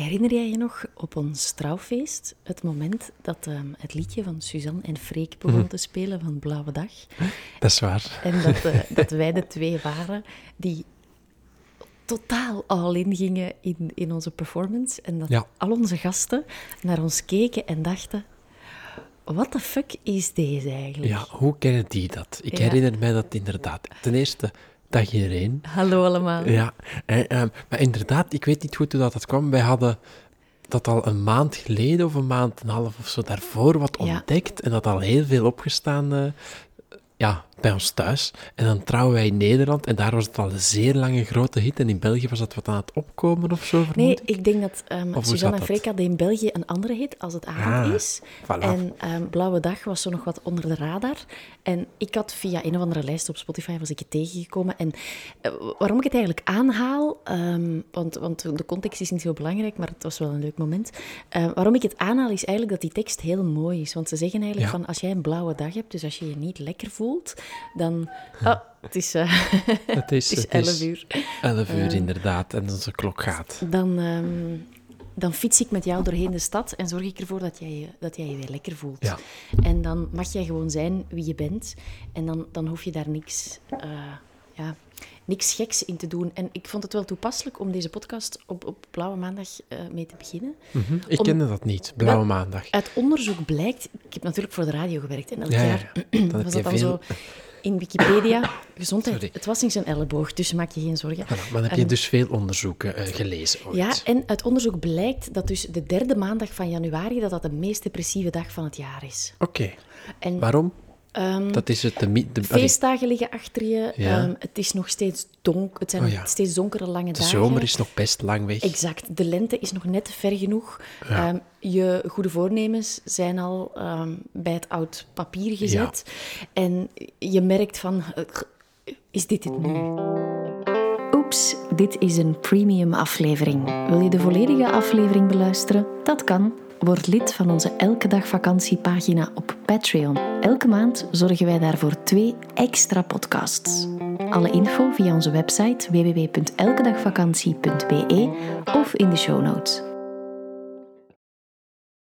Herinner jij je nog op ons trouwfeest het moment dat ehm, het liedje van Suzanne en Freek begon te spelen van Blauwe Dag? Dat is waar. En dat, eh, dat wij de twee waren die totaal all-in gingen in, in onze performance. En dat Ja. al onze gasten naar ons keken en dachten... Wat de fuck is deze eigenlijk? Ja, hoe kennen die dat? Ik Ja. herinner mij dat inderdaad. Ten eerste, dag iedereen. Hallo allemaal. Ja, en, ehm, maar inderdaad, ik weet niet goed hoe dat, dat kwam. Wij hadden dat al een maand geleden of een maand en een half of zo daarvoor wat Ja. ontdekt. En dat al heel veel opgestaan eh, ja, bij ons thuis. En dan trouwen wij in Nederland en daar was het al een zeer lange grote hit. En in België was dat wat aan het opkomen of zo, vermoed Nee, ik. ik denk dat hoe Suzanne en? Freek hadden in België een andere hit als het avond Ah, is. voilà. En ehm, Blauwe Dag was zo nog wat onder de radar. En ik had via een of andere lijst op Spotify was ik het tegengekomen. En eh, waarom ik het eigenlijk aanhaal, ehm, want, want de context is niet zo belangrijk, maar het was wel een leuk moment. Waarom ik het aanhaal is eigenlijk dat die tekst heel mooi is. Want ze zeggen eigenlijk Ja. van, als jij een blauwe dag hebt, dus als je je niet lekker voelt, dan... Oh, het is, eh, Het is, het is het is 11 uur. 11 uur Eh. inderdaad, en onze klok gaat. Dan, ehm, dan fiets ik met jou doorheen de stad en zorg ik ervoor dat jij je, dat jij je weer lekker voelt. Ja. En dan mag jij gewoon zijn wie je bent. En dan, dan hoef je daar niks, eh, ja, niks geks in te doen. En ik vond het wel toepasselijk om deze podcast op, op Blauwe Maandag eh, mee te beginnen. Mhm. Ik Om- kende dat niet, Blauwe Maandag. Uit onderzoek blijkt... Ik heb natuurlijk voor de radio gewerkt. En elk Ja, ja, jaar ja. Dan was dat dan veel... zo in Wikipedia. Gezondheid. Sorry. Het was niet zijn elleboog, dus maak je geen zorgen. Voilà, maar dan heb je En- dus veel onderzoeken eh, gelezen ooit. Ja, en uit onderzoek blijkt dat dus de derde maandag van januari dat dat de meest depressieve dag van het jaar is. Oké, En waarom? Ehm, Dat is het... De, de, feestdagen liggen achter je. Ja. ehm, het is nog steeds donker. Het zijn Oh ja. steeds donkere lange de dagen. zomer is nog best lang weg. Exact. De lente is nog net ver genoeg. Ja. Ehm, je goede voornemens zijn al ehm, bij het oud papier gezet. En je merkt van, eh, is dit het nu? Oeps, dit is een premium aflevering. Wil je de volledige aflevering beluisteren? Dat kan. Word lid van onze Elke Dag Vakantiepagina op Patreon. Elke maand zorgen wij daarvoor twee extra podcasts. Alle info via onze website www.elkedagvakantie.be of in de show notes.